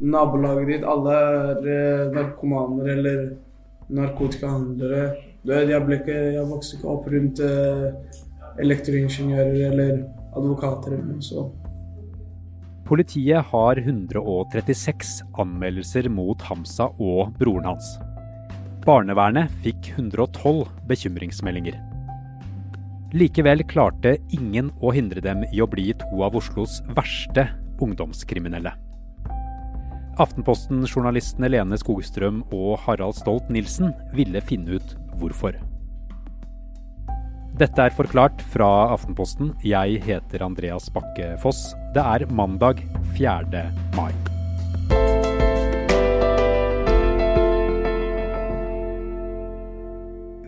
nabolaget ditt, alle er eh, narkomaner eller narkotikahandlere. Du vet, Jeg, ble ikke, jeg vokste ikke opp rundt eh, elektroingeniører eller advokater så. Politiet har 136 anmeldelser mot Hamsa og broren hans. Barnevernet fikk 112 bekymringsmeldinger. Likevel klarte ingen å hindre dem i å bli to av Oslos verste ungdomskriminelle. Aftenposten-journalistene Lene Skogstrøm og Harald Stolt-Nielsen ville finne ut hvorfor. Dette er Forklart fra Aftenposten. Jeg heter Andreas Bakke Foss. Det er mandag 4. mai.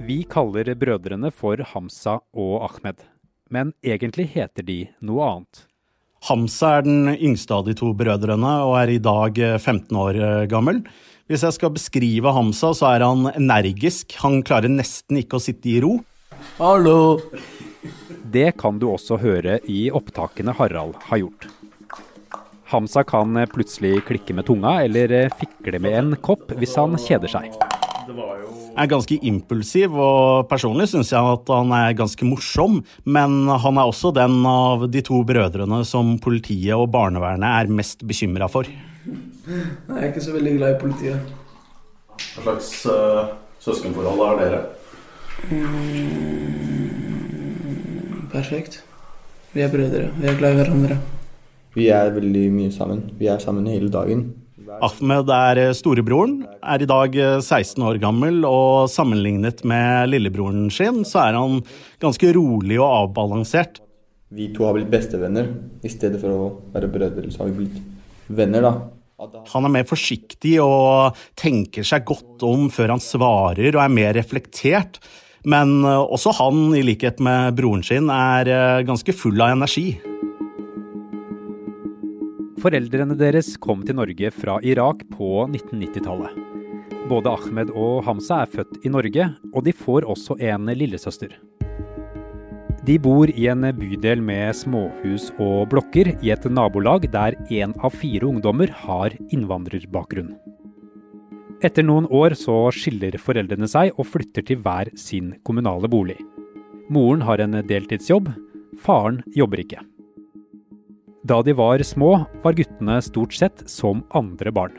Vi kaller brødrene for Hamza og Ahmed, men egentlig heter de noe annet. Hamza er den yngste av de to brødrene og er i dag 15 år gammel. Hvis jeg skal beskrive Hamza, så er han energisk. Han klarer nesten ikke å sitte i ro. Hallo! Det kan du også høre i opptakene Harald har gjort. Hamza kan plutselig klikke med tunga eller fikle med en kopp hvis han kjeder seg. Er ganske impulsiv, og personlig syns jeg at han er ganske morsom. Men han er også den av de to brødrene som politiet og barnevernet er mest bekymra for. Nei, Jeg er ikke så veldig glad i politiet. Hva slags uh, søskenforhold har dere? Perfekt. Vi er brødre. Vi er glad i hverandre. Vi er veldig mye sammen. Vi er sammen hele dagen. Ahmed er storebroren, er i dag 16 år gammel, og sammenlignet med lillebroren sin, så er han ganske rolig og avbalansert. Vi to har blitt bestevenner. I stedet for å være brødre, så har vi blitt venner, da. Han er mer forsiktig og tenker seg godt om før han svarer, og er mer reflektert. Men også han, i likhet med broren sin, er ganske full av energi. Foreldrene deres kom til Norge fra Irak på 1990-tallet. Både Ahmed og Hamza er født i Norge, og de får også en lillesøster. De bor i en bydel med småhus og blokker i et nabolag der én av fire ungdommer har innvandrerbakgrunn. Etter noen år så skiller foreldrene seg og flytter til hver sin kommunale bolig. Moren har en deltidsjobb, faren jobber ikke. Da de var små, var guttene stort sett som andre barn.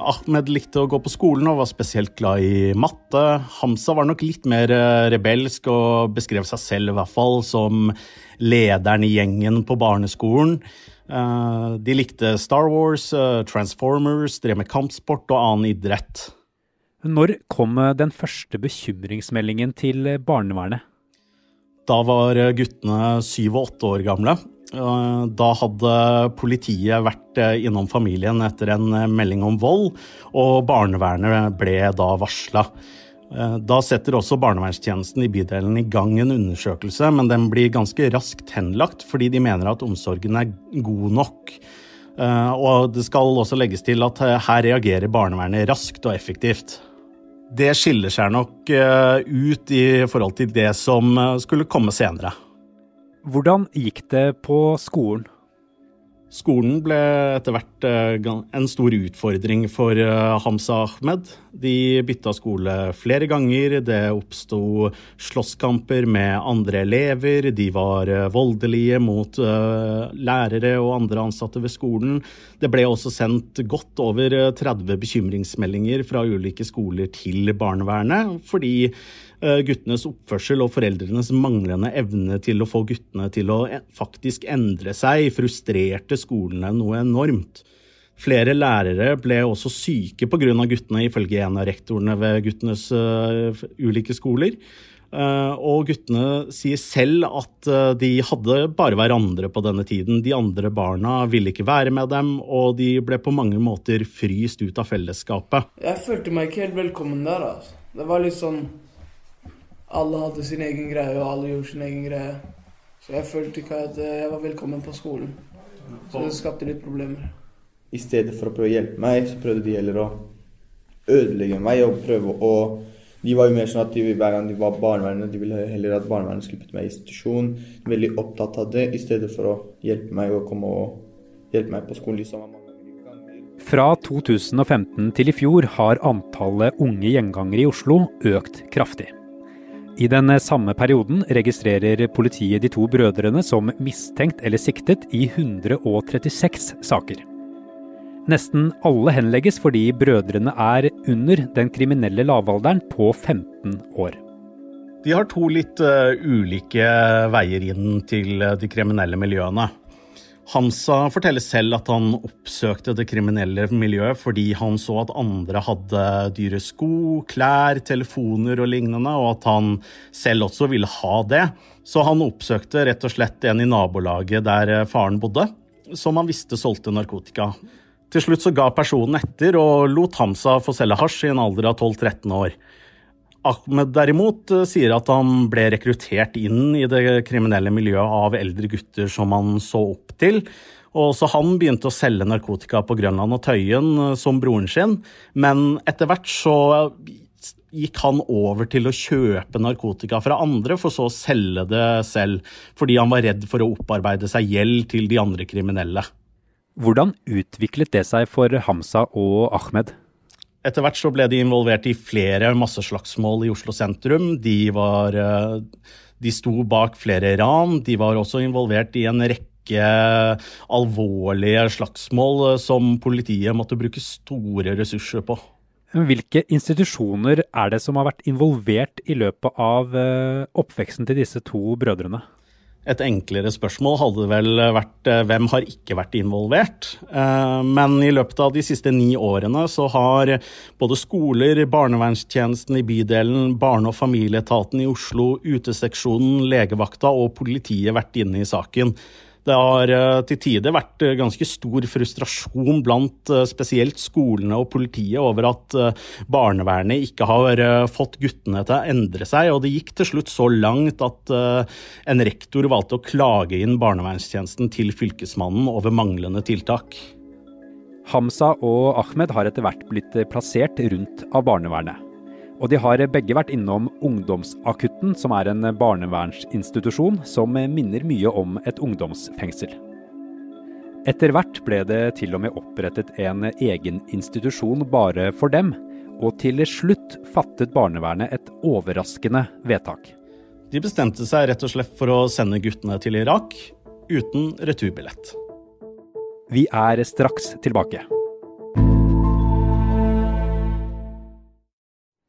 Ahmed likte å gå på skolen og var spesielt glad i matte. Hamza var nok litt mer rebelsk og beskrev seg selv i hvert fall som lederen i gjengen på barneskolen. De likte Star Wars, Transformers, drev med kampsport og annen idrett. Når kom den første bekymringsmeldingen til barnevernet? Da var guttene syv og åtte år gamle. Da hadde politiet vært innom familien etter en melding om vold, og barnevernet ble da varsla. Da setter også barnevernstjenesten i bydelen i gang en undersøkelse, men den blir ganske raskt henlagt fordi de mener at omsorgen er god nok. Og det skal også legges til at her reagerer barnevernet raskt og effektivt. Det skiller seg nok ut i forhold til det som skulle komme senere. Hvordan gikk det på skolen? Skolen ble etter hvert en stor utfordring for Hamza Ahmed. De bytta skole flere ganger, det oppsto slåsskamper med andre elever, de var voldelige mot lærere og andre ansatte ved skolen. Det ble også sendt godt over 30 bekymringsmeldinger fra ulike skoler til barnevernet, fordi guttenes oppførsel og foreldrenes manglende evne til å få guttene til å faktisk endre seg, frustrerte skolene noe enormt. Flere lærere ble også syke pga. guttene, ifølge en av rektorene ved guttenes uh, ulike skoler. Uh, og guttene sier selv at de hadde bare hverandre på denne tiden. De andre barna ville ikke være med dem, og de ble på mange måter fryst ut av fellesskapet. Jeg følte meg ikke helt velkommen der. altså. Det var litt sånn Alle hadde sin egen greie, og alle gjorde sin egen greie. Så jeg følte ikke at jeg var velkommen på skolen. Så det skapte litt problemer. I stedet for å prøve å hjelpe meg, så prøvde de heller å ødelegge meg og prøve å De var jo mer sånn at de, hver gang de var barnevernet, de ville heller at barnevernet skulle putte meg i institusjon. Veldig opptatt av det, i stedet for å hjelpe meg å komme og hjelpe meg på skolen. liksom. Fra 2015 til i fjor har antallet unge gjengangere i Oslo økt kraftig. I den samme perioden registrerer politiet de to brødrene som mistenkt eller siktet i 136 saker. Nesten alle henlegges fordi brødrene er under den kriminelle lavalderen på 15 år. De har to litt uh, ulike veier inn til uh, de kriminelle miljøene. Hamza forteller selv at han oppsøkte det kriminelle miljøet fordi han så at andre hadde dyre sko, klær, telefoner og lignende, og at han selv også ville ha det. Så han oppsøkte rett og slett en i nabolaget der faren bodde, som han visste solgte narkotika. Til slutt så ga personen etter og lot Hamsa få selge hasj i en alder av 12-13 år. Ahmed derimot eh, sier at han ble rekruttert inn i det kriminelle miljøet av eldre gutter som han så opp til. Og så han begynte å selge narkotika på Grønland og Tøyen eh, som broren sin. Men etter hvert så gikk han over til å kjøpe narkotika fra andre, for så å selge det selv. Fordi han var redd for å opparbeide seg gjeld til de andre kriminelle. Hvordan utviklet det seg for Hamza og Ahmed? Etter hvert så ble de involvert i flere masseslagsmål i Oslo sentrum. De, var, eh, de sto bak flere ran. De var også involvert i en rekke alvorlige slagsmål eh, som politiet måtte bruke store ressurser på. Hvilke institusjoner er det som har vært involvert i løpet av eh, oppveksten til disse to brødrene? Et enklere spørsmål hadde vel vært eh, hvem har ikke vært involvert? Eh, men i løpet av de siste ni årene så har både skoler, barnevernstjenesten i bydelen, Barne- og familieetaten i Oslo, uteseksjonen, legevakta og politiet vært inne i saken. Det har eh, til tider vært eh, ganske stor frustrasjon blant eh, spesielt skolene og politiet over at barnevernet ikke har fått guttene til å endre seg, og det gikk til slutt så langt at en rektor valgte å klage inn barnevernstjenesten til Fylkesmannen over manglende tiltak. Hamza og Ahmed har etter hvert blitt plassert rundt av barnevernet. Og de har begge vært innom Ungdomsakutten, som er en barnevernsinstitusjon som minner mye om et ungdomsfengsel. Etter hvert ble det til og med opprettet en egen institusjon bare for dem, og til slutt fattet barnevernet et overraskende vedtak. De bestemte seg rett og slett for å sende guttene til Irak uten returbillett. Vi er straks tilbake.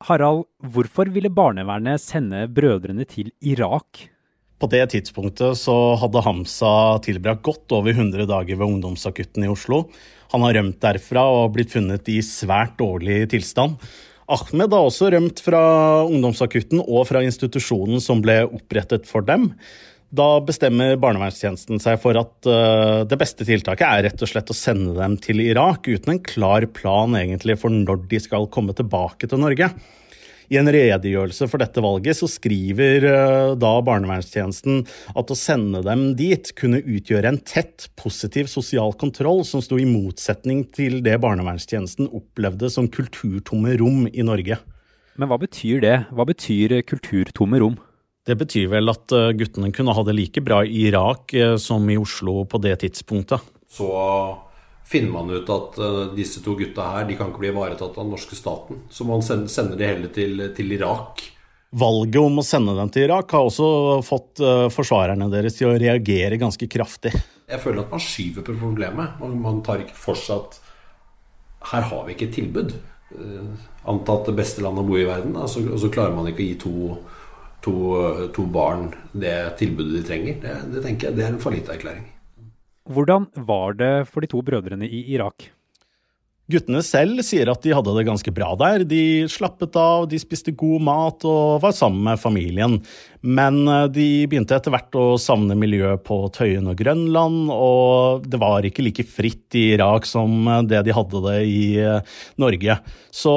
Harald, hvorfor ville barnevernet sende brødrene til Irak? På det tidspunktet så hadde Hamza tilbrakt godt over 100 dager ved ungdomsakutten i Oslo. Han har rømt derfra og blitt funnet i svært dårlig tilstand. Ahmed har også rømt fra ungdomsakutten og fra institusjonen som ble opprettet for dem. Da bestemmer barnevernstjenesten seg for at uh, det beste tiltaket er rett og slett å sende dem til Irak, uten en klar plan egentlig for når de skal komme tilbake til Norge. I en redegjørelse for dette valget så skriver uh, da barnevernstjenesten at å sende dem dit kunne utgjøre en tett, positiv sosial kontroll som sto i motsetning til det barnevernstjenesten opplevde som kulturtomme rom i Norge. Men hva betyr det? Hva betyr kulturtomme rom? Det betyr vel at eh, guttene kunne ha det like bra i Irak eh, som i Oslo på det tidspunktet. Så finner man ut at uh, disse to gutta her de kan ikke bli ivaretatt av den norske staten. Så man sender de heller til, til, Irak. Valget om å sende dem til Irak har også fått forsvarerne deres til å reagere ganske kraftig. Jeg føler at man skyver på problemet. Man, man tar ikke for seg at her har vi ikke et tilbud. Antatt det beste landet å bo i verden, og så, og så klarer man ikke å gi to to, to barn det tilbudet de trenger, det, det tenker jeg det er en fallitterklæring. Hvordan var det for de to brødrene i Irak? Guttene selv sier at de hadde det ganske bra der. De slappet av, de spiste god mat og var sammen med familien. Men eh, de begynte etter hvert å savne miljøet på Tøyen og Grønland, og det var ikke like fritt i Irak som eh, det de hadde det i eh, Norge. Så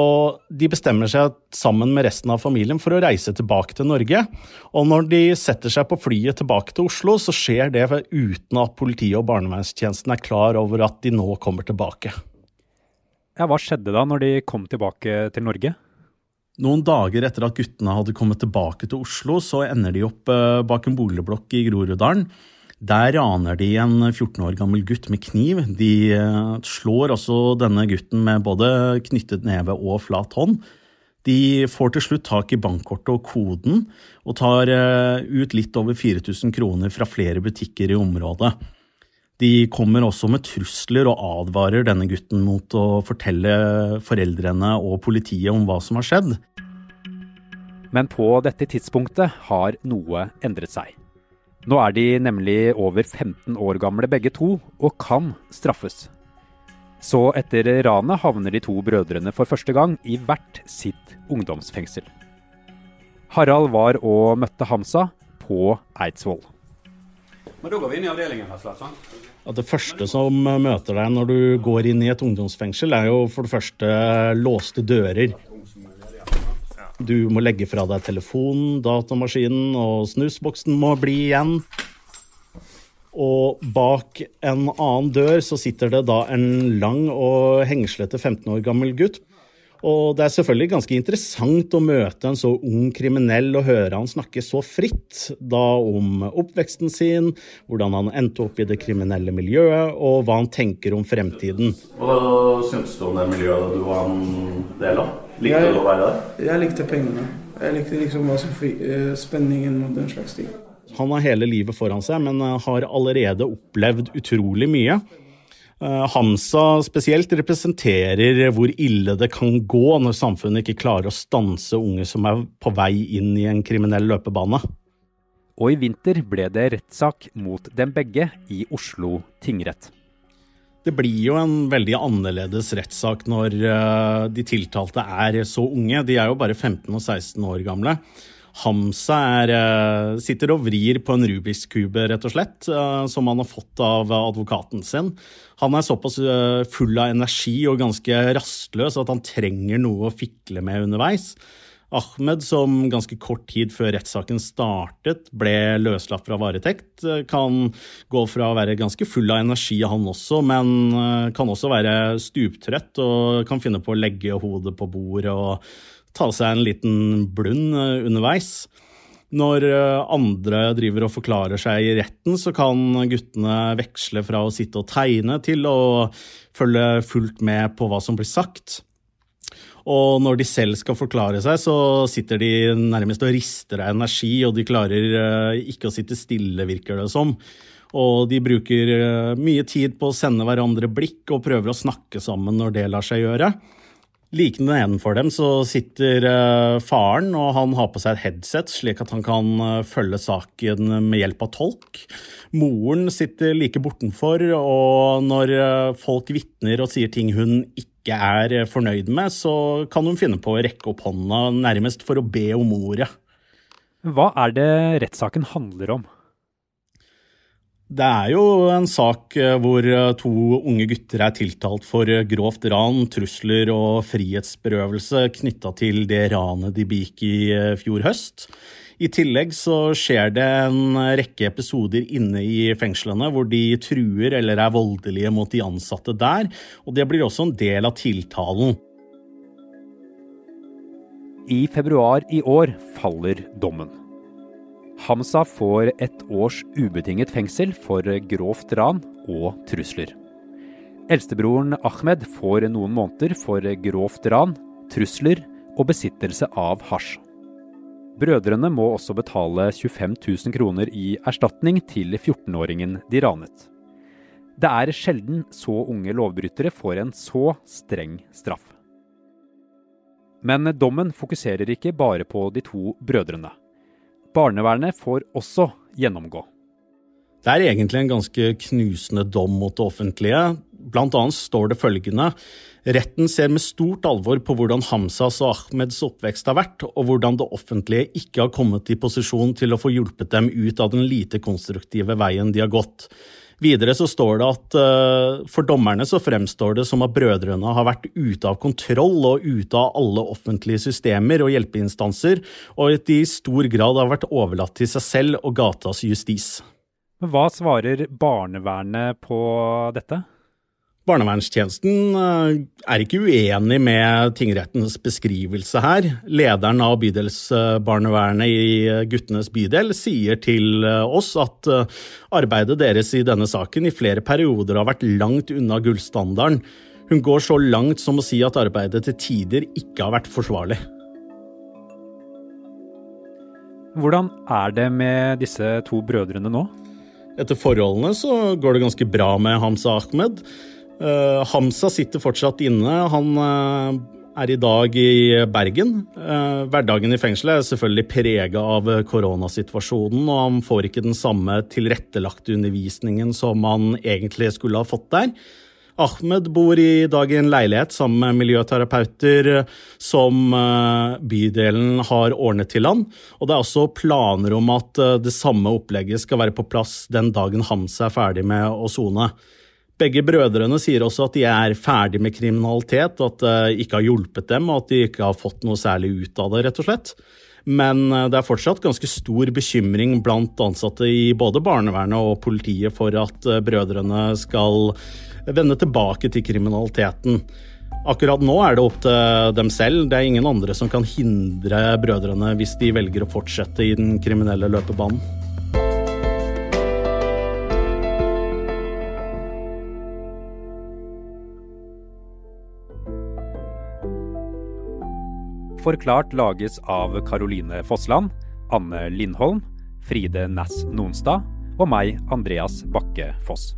de bestemmer seg sammen med resten av familien for å reise tilbake til Norge. Og når de setter seg på flyet tilbake til Oslo, så skjer det uten at politiet og barnevernstjenesten er klar over at de nå kommer tilbake. Ja, Hva skjedde da når de kom tilbake til Norge? Noen dager etter at guttene hadde kommet tilbake til Oslo, så ender de opp eh, bak en boligblokk i Groruddalen. Der raner de en 14 år gammel gutt med kniv. De eh, slår også denne gutten med både knyttet neve og flat hånd. De får til slutt tak i bankkortet og koden, og tar eh, ut litt over 4000 kroner fra flere butikker i området. De kommer også med trusler og advarer denne gutten mot å fortelle foreldrene og politiet om hva som har skjedd. Men på dette tidspunktet har noe endret seg. Nå er de nemlig over 15 år gamle begge to, og kan straffes. Så etter ranet havner de to brødrene for første gang i hvert sitt ungdomsfengsel. Harald var og møtte Hamsa på Eidsvoll. Men da går vi inn i avdelingen, her, slett? sant? Ja, det første som møter deg når du går inn i et ungdomsfengsel, er jo for det første låste dører. Du må legge fra deg telefonen, datamaskinen og snusboksen må bli igjen. Og bak en annen dør så sitter det da en lang og hengslete 15 år gammel gutt. Og det er selvfølgelig ganske interessant å møte en så ung kriminell og høre han snakke så fritt, da om oppveksten sin, hvordan han endte opp i det kriminelle miljøet, og hva han tenker om fremtiden. Hva syntes du om det miljøet du var en del av? Likte Jeg- du å være der? Jeg likte pengene. Jeg likte liksom hva som fri, eh, spenningen og den slags ting. Han har hele livet foran seg, men har allerede opplevd utrolig mye. Eh, Hamsa spesielt representerer hvor ille det kan gå når samfunnet ikke klarer å stanse unge som er på vei inn i en kriminell løpebane. Og i vinter ble det rettssak mot dem begge i Oslo tingrett. Det blir jo en veldig annerledes rettssak når eh, de tiltalte er så unge. De er jo bare 15 og 16 år gamle. Hamsa er, eh, sitter og vrir på en Rubiks kube, rett og slett, eh, som han har fått av advokaten sin. Han er såpass eh, full av energi og ganske rastløs at han trenger noe å fikle med underveis. Ahmed, som ganske kort tid før rettssaken startet ble løslatt fra varetekt, eh, kan gå fra å være ganske full av energi, han også, men eh, kan også være stuptrøtt og kan finne på å legge hodet på bordet og ta seg en liten blund eh, underveis. Når eh, andre driver og forklarer seg i retten, så kan guttene veksle fra å sitte og tegne til å følge fullt med på hva som blir sagt. Og når de selv skal forklare seg, så sitter de nærmest og rister av energi, og de klarer eh, ikke å sitte stille, virker det som. Og de bruker mye tid på å sende hverandre blikk og prøver å snakke sammen når det lar seg gjøre. Like nedenfor dem så sitter eh, faren, og han har på seg et headset, slik at han kan eh, følge saken med hjelp av tolk. Moren sitter like bortenfor, og når eh, folk vitner og sier ting hun ikke er fornøyd med, så kan hun finne på å rekke opp hånda nærmest for å be om ordet. Hva er det rettssaken handler om? Det er jo en sak eh, hvor eh, to unge gutter er tiltalt for eh, grovt ran, trusler og frihetsberøvelse knytta til det ranet de begikk i fjor høst. I tillegg så skjer det en rekke episoder inne i fengslene hvor de truer eller er voldelige mot de ansatte der, og det blir også en del av tiltalen. I februar i år faller dommen. Hamsa får ett års ubetinget fengsel for grovt ran og trusler. Eldstebroren Ahmed får noen måneder for grovt ran, trusler og besittelse av hasj. Brødrene må også betale 25 000 kroner i erstatning til 14-åringen de ranet. Det er sjelden så unge lovbrytere får en så streng straff. Men dommen fokuserer ikke bare på de to brødrene. Barnevernet får også gjennomgå. Det er egentlig en ganske knusende dom mot det offentlige. Blant annet står det følgende Retten ser med stort alvor på hvordan Hamsas og Ahmeds oppvekst har vært, og hvordan det offentlige ikke har kommet i posisjon til å få hjulpet dem ut av den lite konstruktive veien de har gått. Videre så står det at uh, for dommerne så fremstår det som at brødrene har vært ute av kontroll og ute av alle offentlige systemer og hjelpeinstanser, og at de i stor grad har vært overlatt til seg selv og gatas justis. Hva svarer barnevernet på dette? Barnevernstjenesten eh, er ikke uenig med tingrettens beskrivelse her. Lederen av bydelsbarnevernet i guttenes bydel sier til eh, oss at eh, arbeidet deres i denne saken i flere perioder har vært langt unna gullstandarden. Hun går så langt som å si at arbeidet til tider ikke har vært forsvarlig. Hvordan er det med disse to brødrene nå? Etter forholdene så går det ganske bra med Hamza Ahmed. Uh, Hamza sitter fortsatt inne. Han uh, er i dag i Bergen. Uh, hverdagen i fengselet er selvfølgelig prega av koronasituasjonen, og han får ikke den samme tilrettelagte undervisningen som han egentlig skulle ha fått der. Ahmed bor i dag i en leilighet sammen med miljøterapeuter som bydelen har ordnet til han. Og det er også planer om at det samme opplegget skal være på plass den dagen Hamza er ferdig med å sone. Begge brødrene sier også at de er ferdig med kriminalitet, at det ikke har hjulpet dem, og at de ikke har fått noe særlig ut av det, rett og slett. Men eh, det er fortsatt ganske stor bekymring blant ansatte i både barnevernet og politiet for at eh, brødrene skal vende tilbake til kriminaliteten. Akkurat nå er det opp til dem selv. Det er ingen andre som kan hindre brødrene hvis de velger å fortsette i den kriminelle løpebanen. Forklart lages av Caroline Fossland, Anne Lindholm, Fride Næss Nonstad og meg, Andreas Bakke Foss.